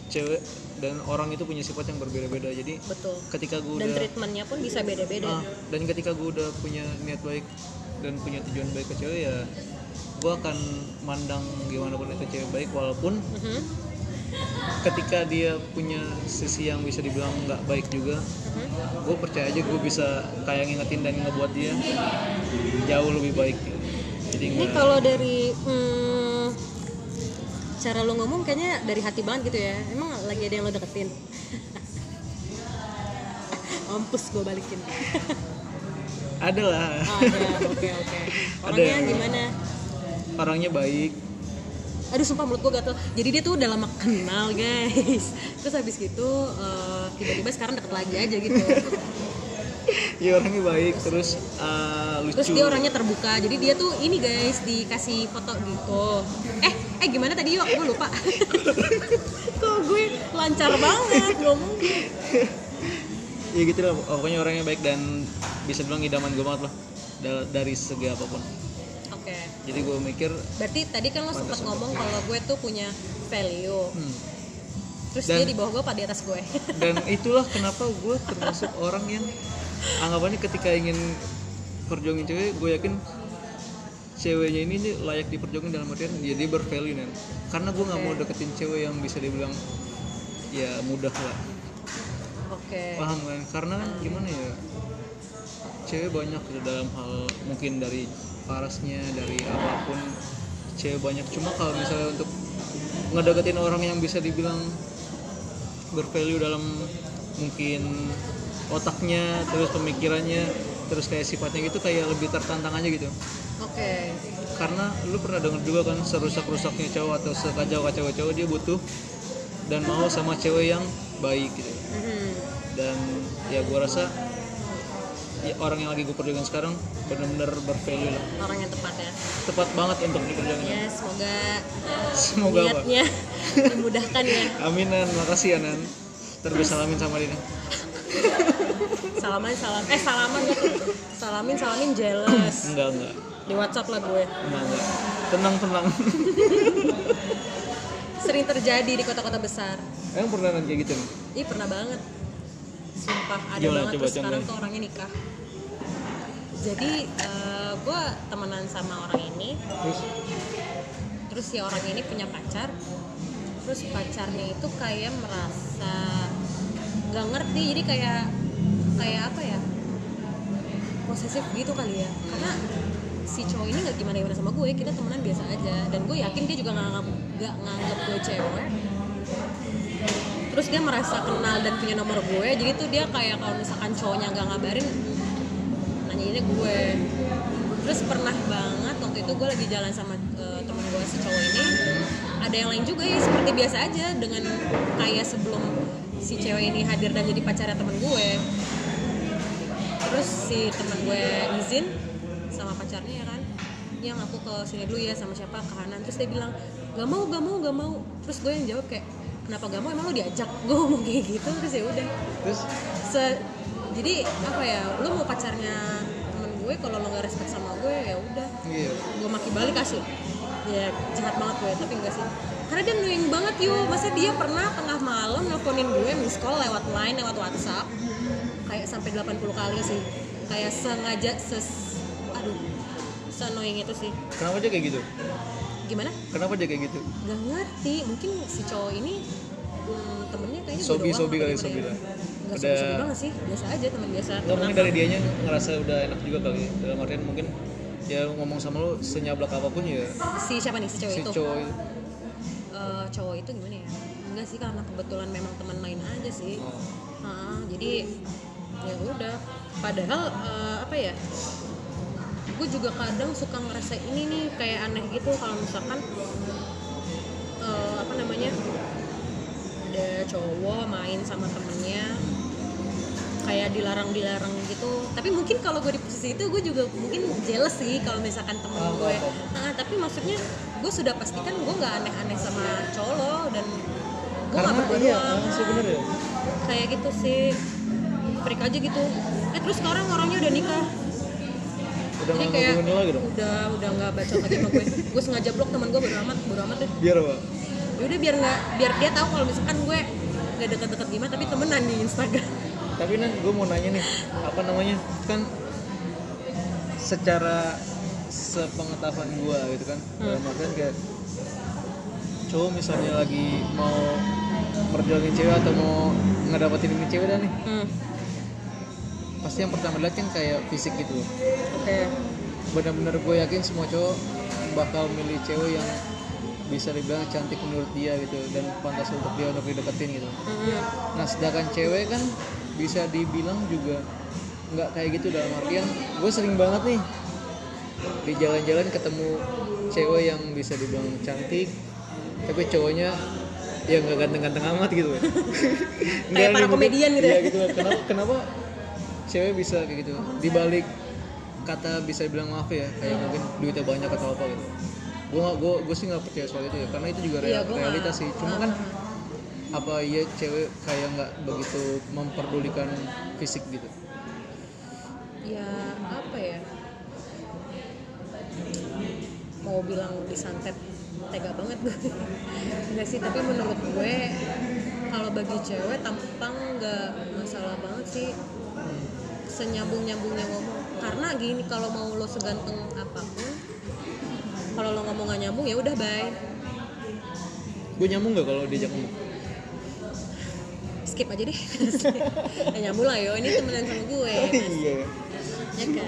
S2: cewek dan orang itu punya sifat yang berbeda-beda jadi
S1: betul
S2: ketika gue
S1: dan
S2: udah
S1: treatmentnya pun bisa beda-beda
S2: Ah, dan ketika gue udah punya niat baik dan punya tujuan baik ke cewek ya gue akan mandang gimana pun itu cewek baik walaupun
S1: Mhm.
S2: ketika dia punya sisi yang bisa dibilang nggak baik juga
S1: Mhm.
S2: gue percaya aja gue bisa kayak ngingetin dan ngebuat dia jauh lebih baik jadi
S1: ini kalau dari hmm, cara lo ngomong kayaknya dari hati banget gitu ya. Emang lagi ada yang lo deketin? Mampus gue balikin.
S2: Ada lah.
S1: Ah, ada. Oke oke.
S2: Ada.
S1: Orangnya
S2: yang-
S1: gimana?
S2: Orangnya baik.
S1: Aduh sumpah mulut gue gatel. Jadi dia tuh udah lama kenal guys. Terus habis gitu eh, tiba-tiba sekarang deket lagi aja gitu.
S2: Ya orangnya baik. Terus uh, lucu
S1: terus dia orangnya terbuka. Jadi dia tuh ini guys dikasih foto gitu eh gimana tadi yuk gue lupa. Kok gue lancar banget? Ngomong
S2: ya gitu lah. Pokoknya orangnya baik dan bisa bilang idaman gue banget lah. Da- dari segi apa pun.
S1: Oke.
S2: Jadi gue mikir
S1: berarti tadi kan lo sempat ngomong kalau gue tuh punya value.
S2: Hmm,
S1: terus
S2: Dan-
S1: dia di bawah gue apa di atas gue?
S2: dan itulah kenapa gue termasuk orang yang anggapannya ketika ingin perjuangin cewek gue yakin ceweknya ini nih layak diperjuangin dalam artian dia dia bervalue nih karena gue nggak mau deketin cewek yang bisa dibilang ya mudah lah.
S1: Oke.
S2: Paham kan karena kan gimana ya cewek banyak gitu dalam hal mungkin dari parasnya dari apa pun cewek banyak. Cuma kalau misalnya untuk ngedeketin orang yang bisa dibilang bervalue dalam mungkin otaknya terus pemikirannya terus kayak sifatnya gitu kayak lebih tertantang aja gitu
S1: oke.
S2: Karena lu pernah denger juga kan serusak-rusaknya cowok atau sekacau-kacau cowok dia butuh dan mau sama cewek yang baik gitu.
S1: Mhm.
S2: dan ya gua rasa ya, orang yang lagi gue perjuangin sekarang benar-benar bervalue lah.
S1: Orang yang tepat ya.
S2: Tepat banget untuk diperjuangin
S1: ya semoga
S2: semoga apa?
S1: niatnya dimudahkan ya.
S2: Aminan makasih ya nan. Terus salamin sama Dina.
S1: Salaman salam eh salaman. Gitu salamin salamin jealous.
S2: Enggak enggak
S1: di WhatsApp lah gue.
S2: Tenang tenang.
S1: Sering terjadi di kota-kota besar.
S2: Emang pernah nan kayak gitu? Nih
S1: Ih pernah banget. Sumpah ada
S2: Gimana,
S1: banget
S2: coba
S1: terus sekarang tuh orangnya nikah. Jadi eh, gue temenan sama orang ini.
S2: Terus?
S1: Terus si orang ini punya pacar. Terus pacarnya itu kayak merasa Gak ngerti. Jadi kayak Kayak apa ya? Posesif gitu kali ya. Karena si cowok ini nggak gimana gimana sama gue kita temenan biasa aja. Dan gue yakin dia juga nggak nggak nganggap gue cewek. Terus dia merasa kenal dan punya nomor gue jadi tuh dia kayak kalau misalkan cowoknya nggak ngabarin nanyainnya gue. Terus pernah banget waktu itu gue lagi jalan sama eh, temen gue si cowok ini. Ada yang lain juga ya seperti biasa aja dengan kayak sebelum si cewek ini hadir dan jadi pacarnya temen gue. Terus si temen gue izin pacarnya ya kan? Yang aku ke sini dulu ya sama siapa ke Hanan. Terus dia bilang gak mau gak mau gak mau. Terus gue yang jawab kayak kenapa gak mau? Emang lo diajak? Gue ngomong kayak gitu terus ya udah.
S2: Terus?
S1: Se- jadi apa ya lu mau pacarnya temen gue kalau lo nggak respect sama gue ya udah.
S2: Iya.
S1: Gue maki balik kasih. Ya jahat banget gue tapi enggak sih. Karena dia annoying banget yuk masa dia pernah tengah malam nelfonin gue miss call lewat line lewat whatsapp kayak sampai 80 kali sih. Kayak sengaja ses se annoying itu sih.
S2: Kenapa aja kayak gitu?
S1: Gimana?
S2: Kenapa aja kayak gitu?
S1: Nggak ngerti. Mungkin si cowok ini hmm, temennya kayaknya
S2: Sobi- sobi kali,
S1: gimana
S2: sobi
S1: ya.
S2: lah.
S1: nggak
S2: Udah-
S1: sobi-sobi banget sih. Biasa aja teman biasa.
S2: Nggak
S1: Temen
S2: mungkin dari dianya ngerasa udah enak juga kali dalam artian mungkin dia ngomong sama lo senyablak apa pun ya.
S1: Si siapa nih? Si cowok
S2: si
S1: itu?
S2: cowok. Itu
S1: Eh, cowok itu gimana ya? Enggak sih karena kebetulan memang teman lain aja sih.
S2: Oh.
S1: Jadi ya udah. Padahal eh, apa ya gue juga kadang suka ngerasa ini nih kayak aneh gitu kalau misalkan eh, apa namanya ada cowok main sama temennya kayak dilarang-dilarang gitu. Tapi mungkin kalau gue di posisi itu gue juga mungkin jealous sih kalau misalkan temen
S2: Ah,
S1: gue
S2: paham.
S1: Ah, tapi maksudnya gue sudah pastikan gue nggak aneh-aneh sama cowok lo dan gue nggak berdua
S2: iya ah, sebenarnya
S1: kayak gitu sih. Freak aja gitu. Eh terus sekarang orangnya udah nikah jadi kayak
S2: ngomongin lagi dong?
S1: udah udah nggak baca lagi sama gue. Gue sengaja blok teman gue bodo amat bodo amat deh.
S2: Biar apa?
S1: Yaudah biar nggak biar dia tahu kalau misalkan gue nggak deket-deket gimana tapi temenan di Instagram.
S2: Tapi nan gue mau nanya nih apa namanya? Kan secara sepengetahuan gue gitu kan dalam artian kayak cowok misalnya lagi mau perjuangin cewek atau mau ngedapetin ini cewek dah nih.
S1: Hmm.
S2: Pasti yang pertama lihat kan kayak fisik gitu.
S1: Oke.
S2: Benar-benar gue yakin semua cowok bakal milih cewek yang bisa dibilang cantik menurut dia gitu dan pantas untuk dia untuk dideketin gitu.
S1: Hmm.
S2: Nah sedangkan cewek kan bisa dibilang juga nggak kayak gitu dalam artian gue sering banget nih di jalan-jalan ketemu cewek yang bisa dibilang cantik tapi cowoknya ya nggak ganteng-ganteng amat gitu.
S1: Kayak para komedian gitu ya?
S2: iya gitu. Kenapa kenapa cewek bisa kayak gitu. Dibalik kata bisa dibilang maaf ya kayak mungkin duitnya banyak atau apa gitu. Gue gue gue sih nggak percaya soal itu ya karena itu juga
S1: Iya,
S2: real-
S1: nggak-
S2: realitas sih. Cuma kan apa iya cewek kayak nggak begitu memperdulikan fisik gitu?
S1: Ya apa ya? Mau bilang disantet tega banget gue enggak sih tapi menurut gue kalau bagi cewek tampang nggak masalah banget sih senyambung nyambungnya ngomong. Karena gini kalau mau lo seganteng apa pun kalau lo ngomong gak nyambung ya udah bye.
S2: Gue nyambung nggak kalau diajak ngomong?
S1: Skip aja deh. Ya nyambung lah yo. Ini temenan sama gue.
S2: Iya.
S1: Ya kan?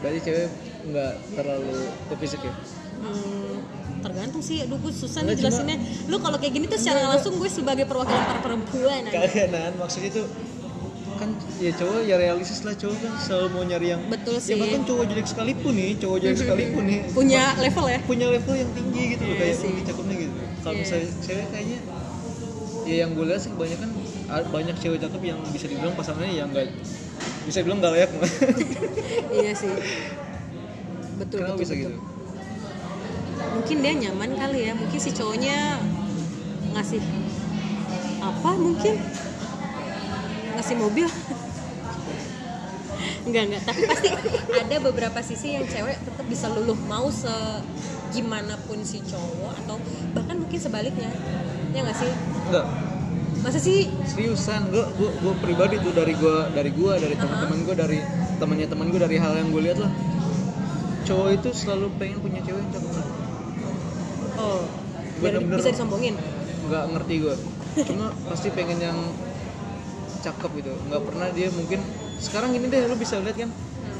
S2: Berarti cewek nggak terlalu ke fisik ya?
S1: Hmm, tergantung sih, aduh gue susah nih jelasinnya. Lu kalau kayak gini tuh secara langsung gue sebagai perwakilan para perempuan aja.
S2: kalian nan. Maksudnya tuh kan ya cowok ya realistis lah cowok kan selalu mau nyari yang
S1: Betul
S2: ya
S1: sih.
S2: bahkan cowok jelek sekalipun nih cowok jelek sekalipun nih
S1: Punya level ya?
S2: punya level yang tinggi gitu loh
S1: Iya
S2: kayak lebih cakepnya gitu kalau
S1: Iya.
S2: misalnya cewek kayaknya ya yang gue lihat sih kebanyakan a- banyak cewek cakep yang bisa dibilang pasangannya yang enggak bisa dibilang nggak layak
S1: iya sih. Betul,
S2: kenapa
S1: betul,
S2: bisa
S1: betul.
S2: gitu
S1: Mungkin dia nyaman kali ya, mungkin si cowoknya ngasih apa mungkin ngasih mobil. Enggak enggak. Tapi pasti ada beberapa sisi yang cewek tetap bisa luluh mau se gimana pun si cowok atau bahkan mungkin sebaliknya. Ya nggak sih?
S2: Enggak.
S1: Masa sih?
S2: Seriusan gue gue gue pribadi tuh dari gue dari gue dari teman-teman gue dari temannya teman gue dari hal yang gue lihat lah. Cowok itu selalu pengen punya cewek yang cakep.
S1: Oh
S2: Bener-bener.
S1: bisa disombongin?
S2: Nggak ngerti gue cuma pasti pengen yang cakep gitu nggak pernah dia mungkin sekarang gini deh lu bisa lihat kan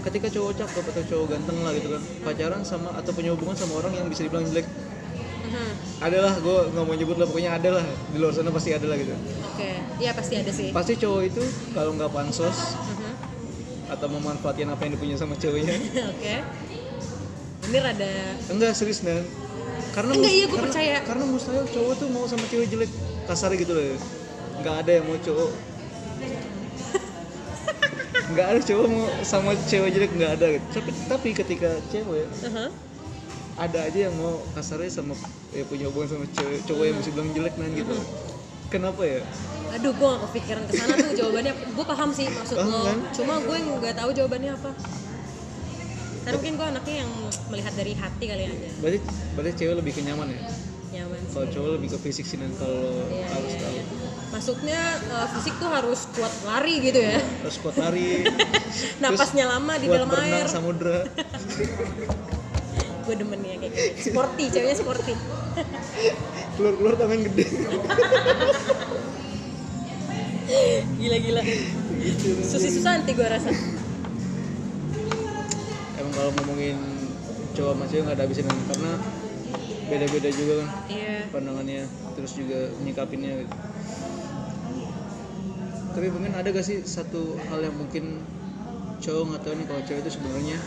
S2: ketika cowok cakep atau cowok ganteng lah gitu kan pacaran sama atau punya hubungan sama orang yang bisa dibilang jelek
S1: Mhm.
S2: adalah gue nggak mau nyebut lah pokoknya ada lah di luar sana pasti ada lah gitu
S1: Oke, iya pasti ada sih.
S2: pasti cowok itu kalau nggak pansos
S1: Mhm.
S2: atau memanfaatkan apa yang dipunya sama ceweknya
S1: Oke. Ini rada
S2: enggak serius dan karena
S1: Enggak, iya,
S2: karena-
S1: percaya.
S2: karena mustahil cowok tuh mau sama cewek jelek kasar gitu loh nggak ada yang mau cowok nggak ada cowok mau sama cewek jelek nggak ada gitu tapi tapi ketika cewek
S1: Aha.
S2: ada aja yang mau kasarnya sama ya punya hubungan sama cewek cowok yang bisa bilang jelek nan gitu kenapa ya
S1: Aduh, gue gak kepikiran ke sana tuh jawabannya. Gue paham sih maksud
S2: Paham
S1: lo.
S2: kan?
S1: Cuma gue nggak tahu jawabannya apa. Karena mungkin gue anaknya yang melihat dari hati kali aja.
S2: berarti berarti cewek lebih kenyaman ya
S1: Nyaman
S2: kalau cowok lebih ke fisik sih nan kalau
S1: Iya,
S2: harus
S1: iya,
S2: tahu
S1: iya. Masuknya eh, fisik tuh harus kuat lari gitu ya.
S2: terus kuat lari
S1: Napasnya lama di dalam air.
S2: samudra
S1: Gue demen ya kayak gitu. Sporty, ceweknya sporty.
S2: keluar keluar tangan gede
S1: Gila-gila. Susi Susanti gue rasa.
S2: emang kalau ngomongin cowok sama cewek nggak ada habisnya kan karena beda-beda juga kan
S1: Iya.
S2: pandangannya terus juga menyikapinnya gitu. Tapi mungkin ada gak sih satu hal yang mungkin cowok nggak tahu nih kalau cewek itu sebenarnya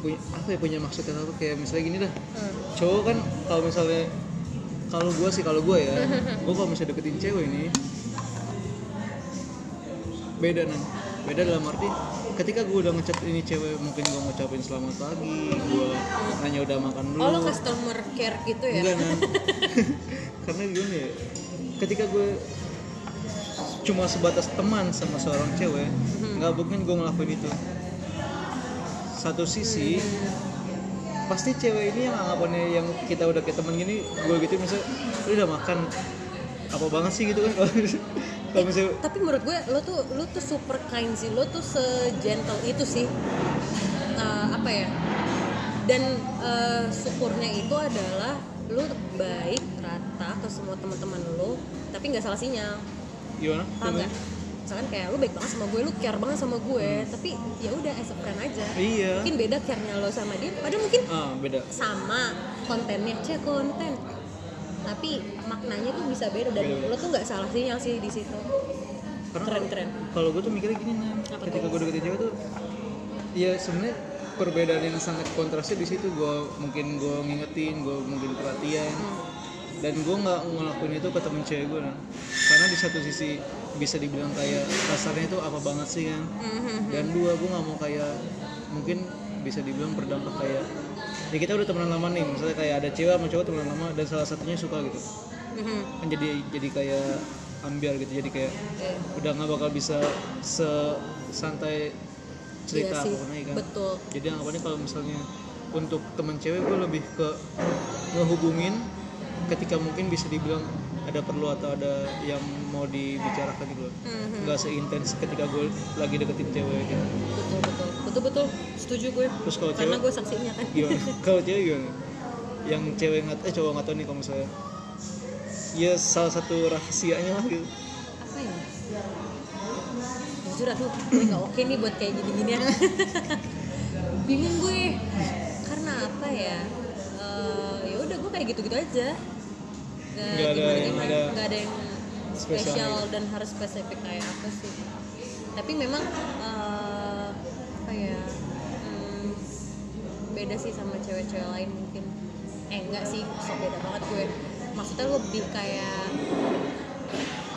S2: punya apa ya punya maksud apa? Kayak misalnya gini dah.
S1: Hmm.
S2: cowok kan kalau misalnya kalau gue sih kalau gue ya gue kalau misalnya deketin cewek ini beda nan beda dalam arti ketika gue udah ngechat ini cewek mungkin gue ngucapin selamat pagi gue nanya udah makan belum
S1: Oh lo customer care gitu ya?
S2: enggak karena gimana ya ketika gue cuma sebatas teman sama seorang cewek nggak mungkin gue ngelakuin itu satu sisi pasti cewek ini yang anggapannya yang kita udah kayak temen gini gue gitu misalnya lu udah makan apa banget sih gitu kan kalau misalnya
S1: Tapi menurut gue lo tuh lo tuh super kind sih, lo tuh segentle itu sih. Eh, apa ya? Dan eh, syukurnya itu adalah lo baik rata ke semua teman-teman lo, tapi nggak salah sinyal.
S2: Gimana?
S1: Paham nggak? Misalkan kayak lo baik banget sama gue, lo care banget sama gue, tapi ya udah as a friend aja.
S2: iya.
S1: Mungkin beda care-nya lo sama dia, padahal mungkin
S2: ah beda.
S1: sama kontennya. Cek konten. Tapi maknanya tuh bisa beda dan
S2: Beda-beda.
S1: lo tuh nggak salah sinyal sih di situ.
S2: Karena
S1: keren keren.
S2: kalau gue tuh mikirnya gini nih ketika gue deketin cewek tuh ya sebenarnya perbedaan yang sangat kontrasnya di situ. Gue mungkin gue ngingetin gue mungkin perhatian dan gue nggak ngelakuin itu ke temen cewek gue kan karena di satu sisi bisa dibilang kayak kasarnya itu apa banget sih kan?
S1: Mhm.
S2: dan dua gue nggak mau kayak mungkin bisa dibilang berdampak kayak ya kita udah temenan lama nih misalnya kayak ada cewek sama cowok temenan lama dan salah satunya suka gitu.
S1: Mhm.
S2: kan jadi jadi kayak ambiar gitu jadi kayak udah nggak bakal bisa sesantai cerita
S1: iya
S2: lagi kan?
S1: betul.
S2: Jadi anggapannya kalau misalnya untuk temen cewek gue lebih ke ngehubungin ketika mungkin bisa dibilang ada perlu atau ada yang mau dibicarakan gitu. Loh
S1: Mhm.
S2: nggak seintens ketika gue lagi deketin cewek gitu.
S1: Betul betul. Betul betul setuju gue.
S2: Terus kalau
S1: karena
S2: cewek
S1: gue saksinya kan.
S2: Gimana kalau cewek gimana? Yang cewek nggak eh cowok nggak tahu nih kalau misalnya. Ya salah satu rahasianya lah gitu.
S1: Apa ya? Jujur aduh gue nggak oke nih buat kayak gini ginian bingung gue. Karena apa ya ya udah gue kayak gitu gitu aja.
S2: Nggak ada
S1: gimana
S2: ada
S1: nggak ada yang
S2: spesial gitu.
S1: dan harus spesifik kayak apa sih. Tapi memang eh, apa ya hmm, beda sih sama cewek-cewek lain mungkin. Eh enggak sih so beda banget gue. Maksudnya lebih kayak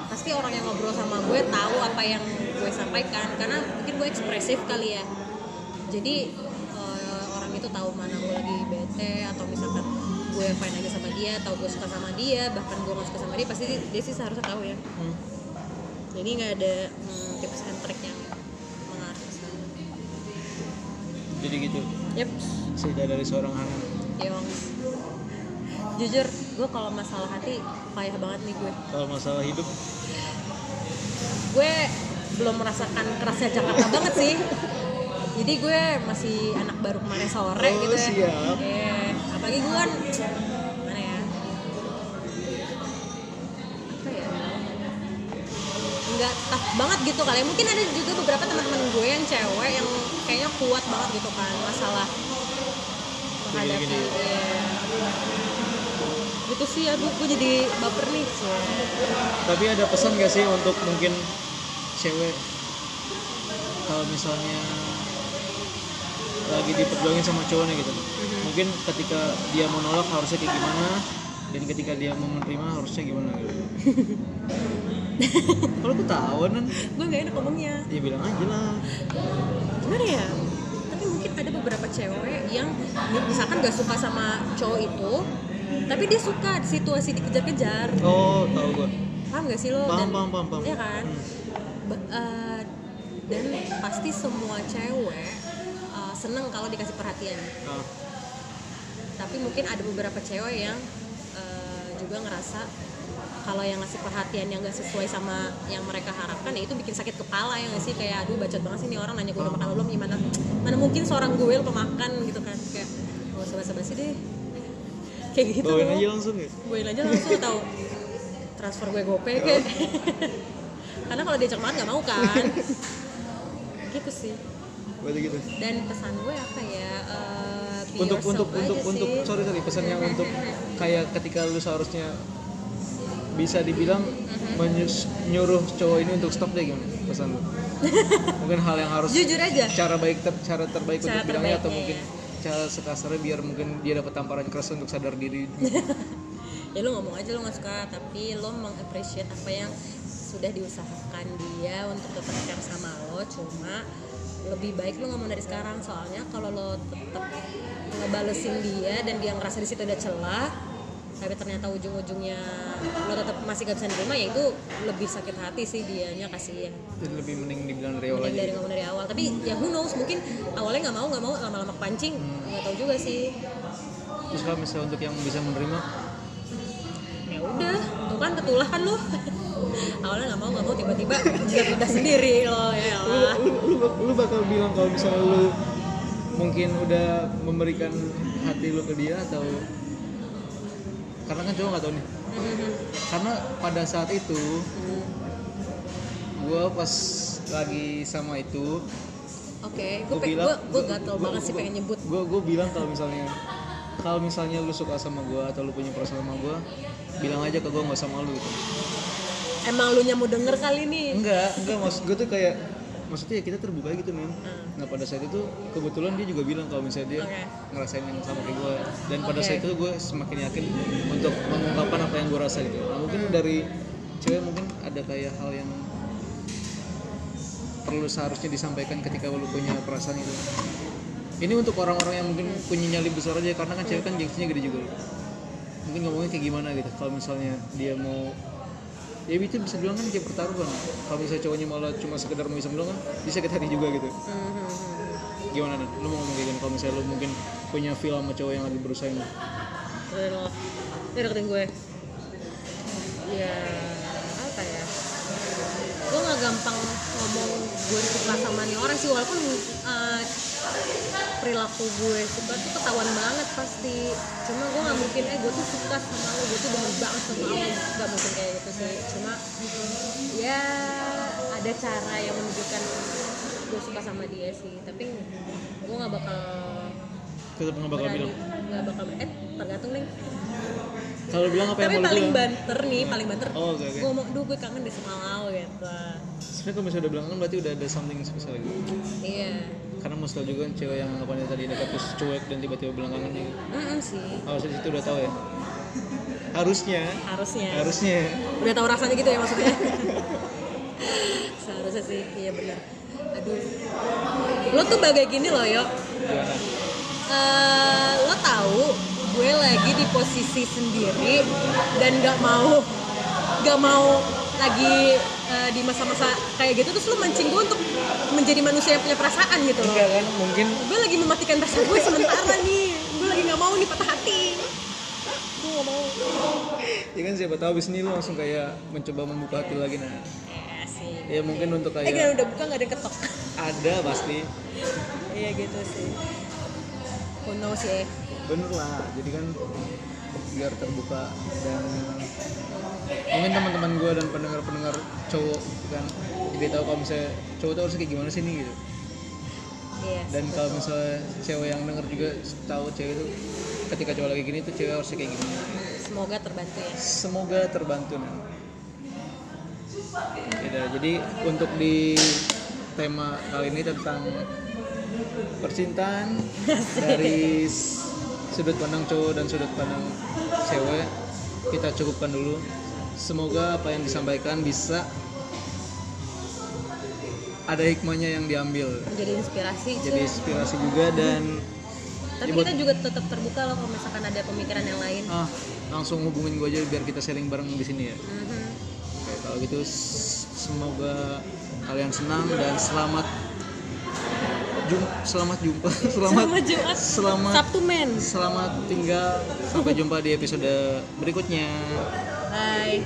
S1: pasti orang yang ngobrol sama gue tahu apa yang gue sampaikan. Karena mungkin gue ekspresif kali ya. Jadi eh, orang itu tahu mana gue lagi bete atau misalkan gue fine aja sama dia atau gue suka sama dia bahkan gue gak suka sama dia pasti dia, dia sih seharusnya tahu ya.
S2: Hmm.
S1: jadi nggak ada hmm, tips and trick yang mengarah ke sana.
S2: Jadi gitu?
S1: Yep.
S2: Cerita dari seorang Hanan
S1: Yongs jujur gue kalau masalah hati payah banget nih gue.
S2: Kalau masalah hidup?
S1: Gue belum merasakan kerasnya Jakarta banget sih. Jadi gue masih anak baru kemarin sore
S2: Oh,
S1: gitu ya.
S2: siap.
S1: Iya. Apalagi gue kan mana ya? Apa ya? Nggak tough banget gitu kali. Ya. mungkin ada juga beberapa teman-teman gue yang cewek yang kayaknya kuat banget gitu kan masalah menghadapi iya. gitu sih aduh gue jadi baper nih.
S2: Tapi ada pesan gak sih untuk mungkin cewek? Kalau misalnya lagi diperjuangin sama cowoknya gitu mungkin ketika dia mau nolak harusnya kayak gimana? Dan ketika dia mau menerima harusnya gimana? Gitu kalau ketahuan kan
S1: gue nggak enak ngomongnya.
S2: Ya bilang aja lah.
S1: Gimana ya? Tapi mungkin ada beberapa cewek yang misalkan gak suka sama cowok itu tapi dia suka situasi dikejar-kejar.
S2: Oh tahu gua.
S1: Paham gak sih lo?
S2: Paham
S1: Dan-
S2: paham paham paham.
S1: Iya kan? Ba- eh, dan pasti semua cewek eh, seneng kalau dikasih perhatian.
S2: Ah,
S1: tapi mungkin ada beberapa cewek yang eh, juga ngerasa kalau yang ngasih perhatian yang gak sesuai sama yang mereka harapkan ya itu bikin sakit kepala ya gak sih? Kayak aduh bacot banget sih nih orang nanya gue udah makan belum gimana? Mana mungkin seorang gue lo pemakan gitu kan. Kayak gak usah basa-basi deh. Kayak gitu.
S2: Bawain aja langsung ya?
S1: Gue aja langsung tahu transfer gue gope kayak. Karena kalau diajak makan nggak mau kan? Gitu sih.
S2: Gitu.
S1: Dan pesan gue apa ya
S2: untuk
S1: yourself
S2: untuk untuk untuk
S1: sih.
S2: sorry sorry pesan yang untuk kayak ketika lu seharusnya bisa dibilang
S1: Mm-hmm.
S2: menyus- nyuruh cowok ini untuk stop deh gimana pesan lu. Mungkin hal yang harus
S1: jujur aja.
S2: cara baik ter- cara terbaik
S1: Cara
S2: untuk bilangnya atau
S1: terbaiknya,
S2: mungkin cara sekasarnya biar mungkin dia dapat tamparan keras untuk sadar diri.
S1: Ya lu ngomong aja lu nggak suka tapi lo mengapresiasi apa yang sudah diusahakan dia untuk tetap care sama lo cuma lebih baik lo ngomong dari sekarang. Soalnya kalau lo tetap ngebalesin dia dan dia ngerasa di situ ada celah tapi ternyata ujung-ujungnya lo tetap masih gak bisa nerima ya itu lebih sakit hati sih dianya kasihan.
S2: Jadi lebih mending dibilang dari awal
S1: Mending
S2: aja
S1: dari ngomong dari awal. Tapi ya who knows mungkin awalnya nggak mau nggak mau lama-lama kepancing nggak tahu juga sih.
S2: Terus kalau misalnya untuk yang bisa menerima?
S1: Ya udah tuh kan ketulah kan lo awalnya nggak mau nggak mau tiba-tiba jadi udah sendiri lo ya
S2: lu,
S1: Allah.
S2: lu, lu, lu bakal bilang kalau misalnya lu mungkin udah memberikan hati lu ke dia atau karena kan cowok nggak tahu nih. Karena pada saat itu gue pas lagi sama itu
S1: oke gue
S2: gue bilang
S1: gue gue gatel banget sih pengen nyebut.
S2: gue gue bilang kalau misalnya kalau misalnya lu suka sama gue atau lu punya perasaan sama gue bilang aja ke gue nggak sama lu gitu
S1: emang lu mau denger kali nih.
S2: Enggak enggak maksud gue tuh kayak maksudnya ya kita terbuka gitu men
S1: Hmm.
S2: nah pada saat itu kebetulan dia juga bilang kalau misalnya dia
S1: Oke.
S2: ngerasain yang sama kayak gue dan pada
S1: Oke.
S2: saat itu gue semakin yakin untuk mengungkapkan apa yang gue rasa gitu. Nah mungkin dari cewek mungkin ada kayak hal yang perlu seharusnya disampaikan ketika lu punya perasaan itu. Ini untuk orang-orang yang mungkin punya nyali besar aja karena kan cewek kan gengsinya gede juga. Mungkin ngomongnya kayak gimana gitu. Kalau misalnya dia mau ya itu bisa bilang kan kayak pertaruhan kalau misalnya cowoknya malah cuma sekedar mau iseng doang kan bisa sakit hati juga gitu.
S1: Hmm,
S2: gimana nih lu mau ngomong kayak gini? Kalau misalnya lu mungkin punya feel sama cowok yang lagi berusaha ini.
S1: Lo. Ini deketin gue. Ya Apa ya? Gue gak gampang ngomong gue suka sama nih orang sih Walaupun eh, Perilaku gue suka tuh ketahuan banget pasti. Cuma gue gak mungkin Eh gue tuh suka sama lo Gue tuh demen banget sama lo. Gak mungkin kayak gitu sih. Cuma Ya Ada cara yang menunjukkan Gue suka sama dia sih. Tapi Gue gak bakal
S2: tetap nggak bakal
S1: berani
S2: bilang.
S1: nggak bakal eh tergantung nih.
S2: Kalau bilang apa yang
S1: tapi
S2: mau lu
S1: paling banter nih paling banter
S2: oh oke oke.
S1: gue ngomong duh gue kangen sama lo gitu
S2: sebenarnya kalau misalnya udah bilang kan berarti udah ada something spesial gitu.
S1: Iya.
S2: Karena mustahil juga kan cewek yang anggapannya tadi dekat terus cuek dan tiba-tiba bilang kangen gitu
S1: Mm sih.
S2: Harusnya situ udah tahu ya? Harusnya.
S1: Harusnya.
S2: Harusnya.
S1: Udah tahu rasanya gitu ya maksudnya? Seharusnya sih iya benar. Aduh. Lo tuh bagai gini loh yo. Eh, lo tahu gue lagi di posisi sendiri dan nggak mau nggak mau lagi eh, di masa-masa kayak gitu terus lo mancing gue untuk menjadi manusia yang punya perasaan gitu loh.
S2: Enggak kan mungkin.
S1: Gue lagi mematikan rasa gue sementara nih. Gue lagi nggak mau nih patah hati. Gue nggak mau.
S2: Ya kan siapa tahu abis ini lu langsung kayak mencoba membuka hati lagi nah.
S1: Eh sih.
S2: Ya mungkin untuk
S1: eh
S2: kayak
S1: gila udah buka nggak ada ketok?
S2: Ada pasti.
S1: Iya gitu sih. Who knows ya?
S2: Bener lah jadi kan biar terbuka dan mungkin teman-teman gue dan pendengar-pendengar cowok kan jadi tahu kalau misalnya cowok tuh harus kayak gimana sih nih gitu.
S1: Iya.
S2: dan kalau misalnya cewek yang denger juga tahu cewek itu ketika cowok lagi gini tuh cewek harus kayak gini
S1: semoga terbantu ya.
S2: semoga terbantu nan. Yaudah, jadi untuk di tema kali ini tentang percintaan dari sudut pandang cowok dan sudut pandang cewek kita cukupkan dulu semoga apa yang disampaikan bisa ada hikmahnya yang diambil
S1: Menjadi inspirasi.
S2: jadi inspirasi juga dan
S1: Tapi
S2: ya
S1: kita juga tetap terbuka loh kalau misalkan ada pemikiran yang lain.
S2: ah langsung hubungin gue aja biar kita sharing bareng di sini ya
S1: Mhm.
S2: Oke, kalau gitu semoga kalian senang dan selamat jum selamat jumpa selamat
S1: Selamat Jumat.
S2: selamat
S1: Sabtu men.
S2: selamat tinggal sampai jumpa di episode berikutnya
S1: Bye.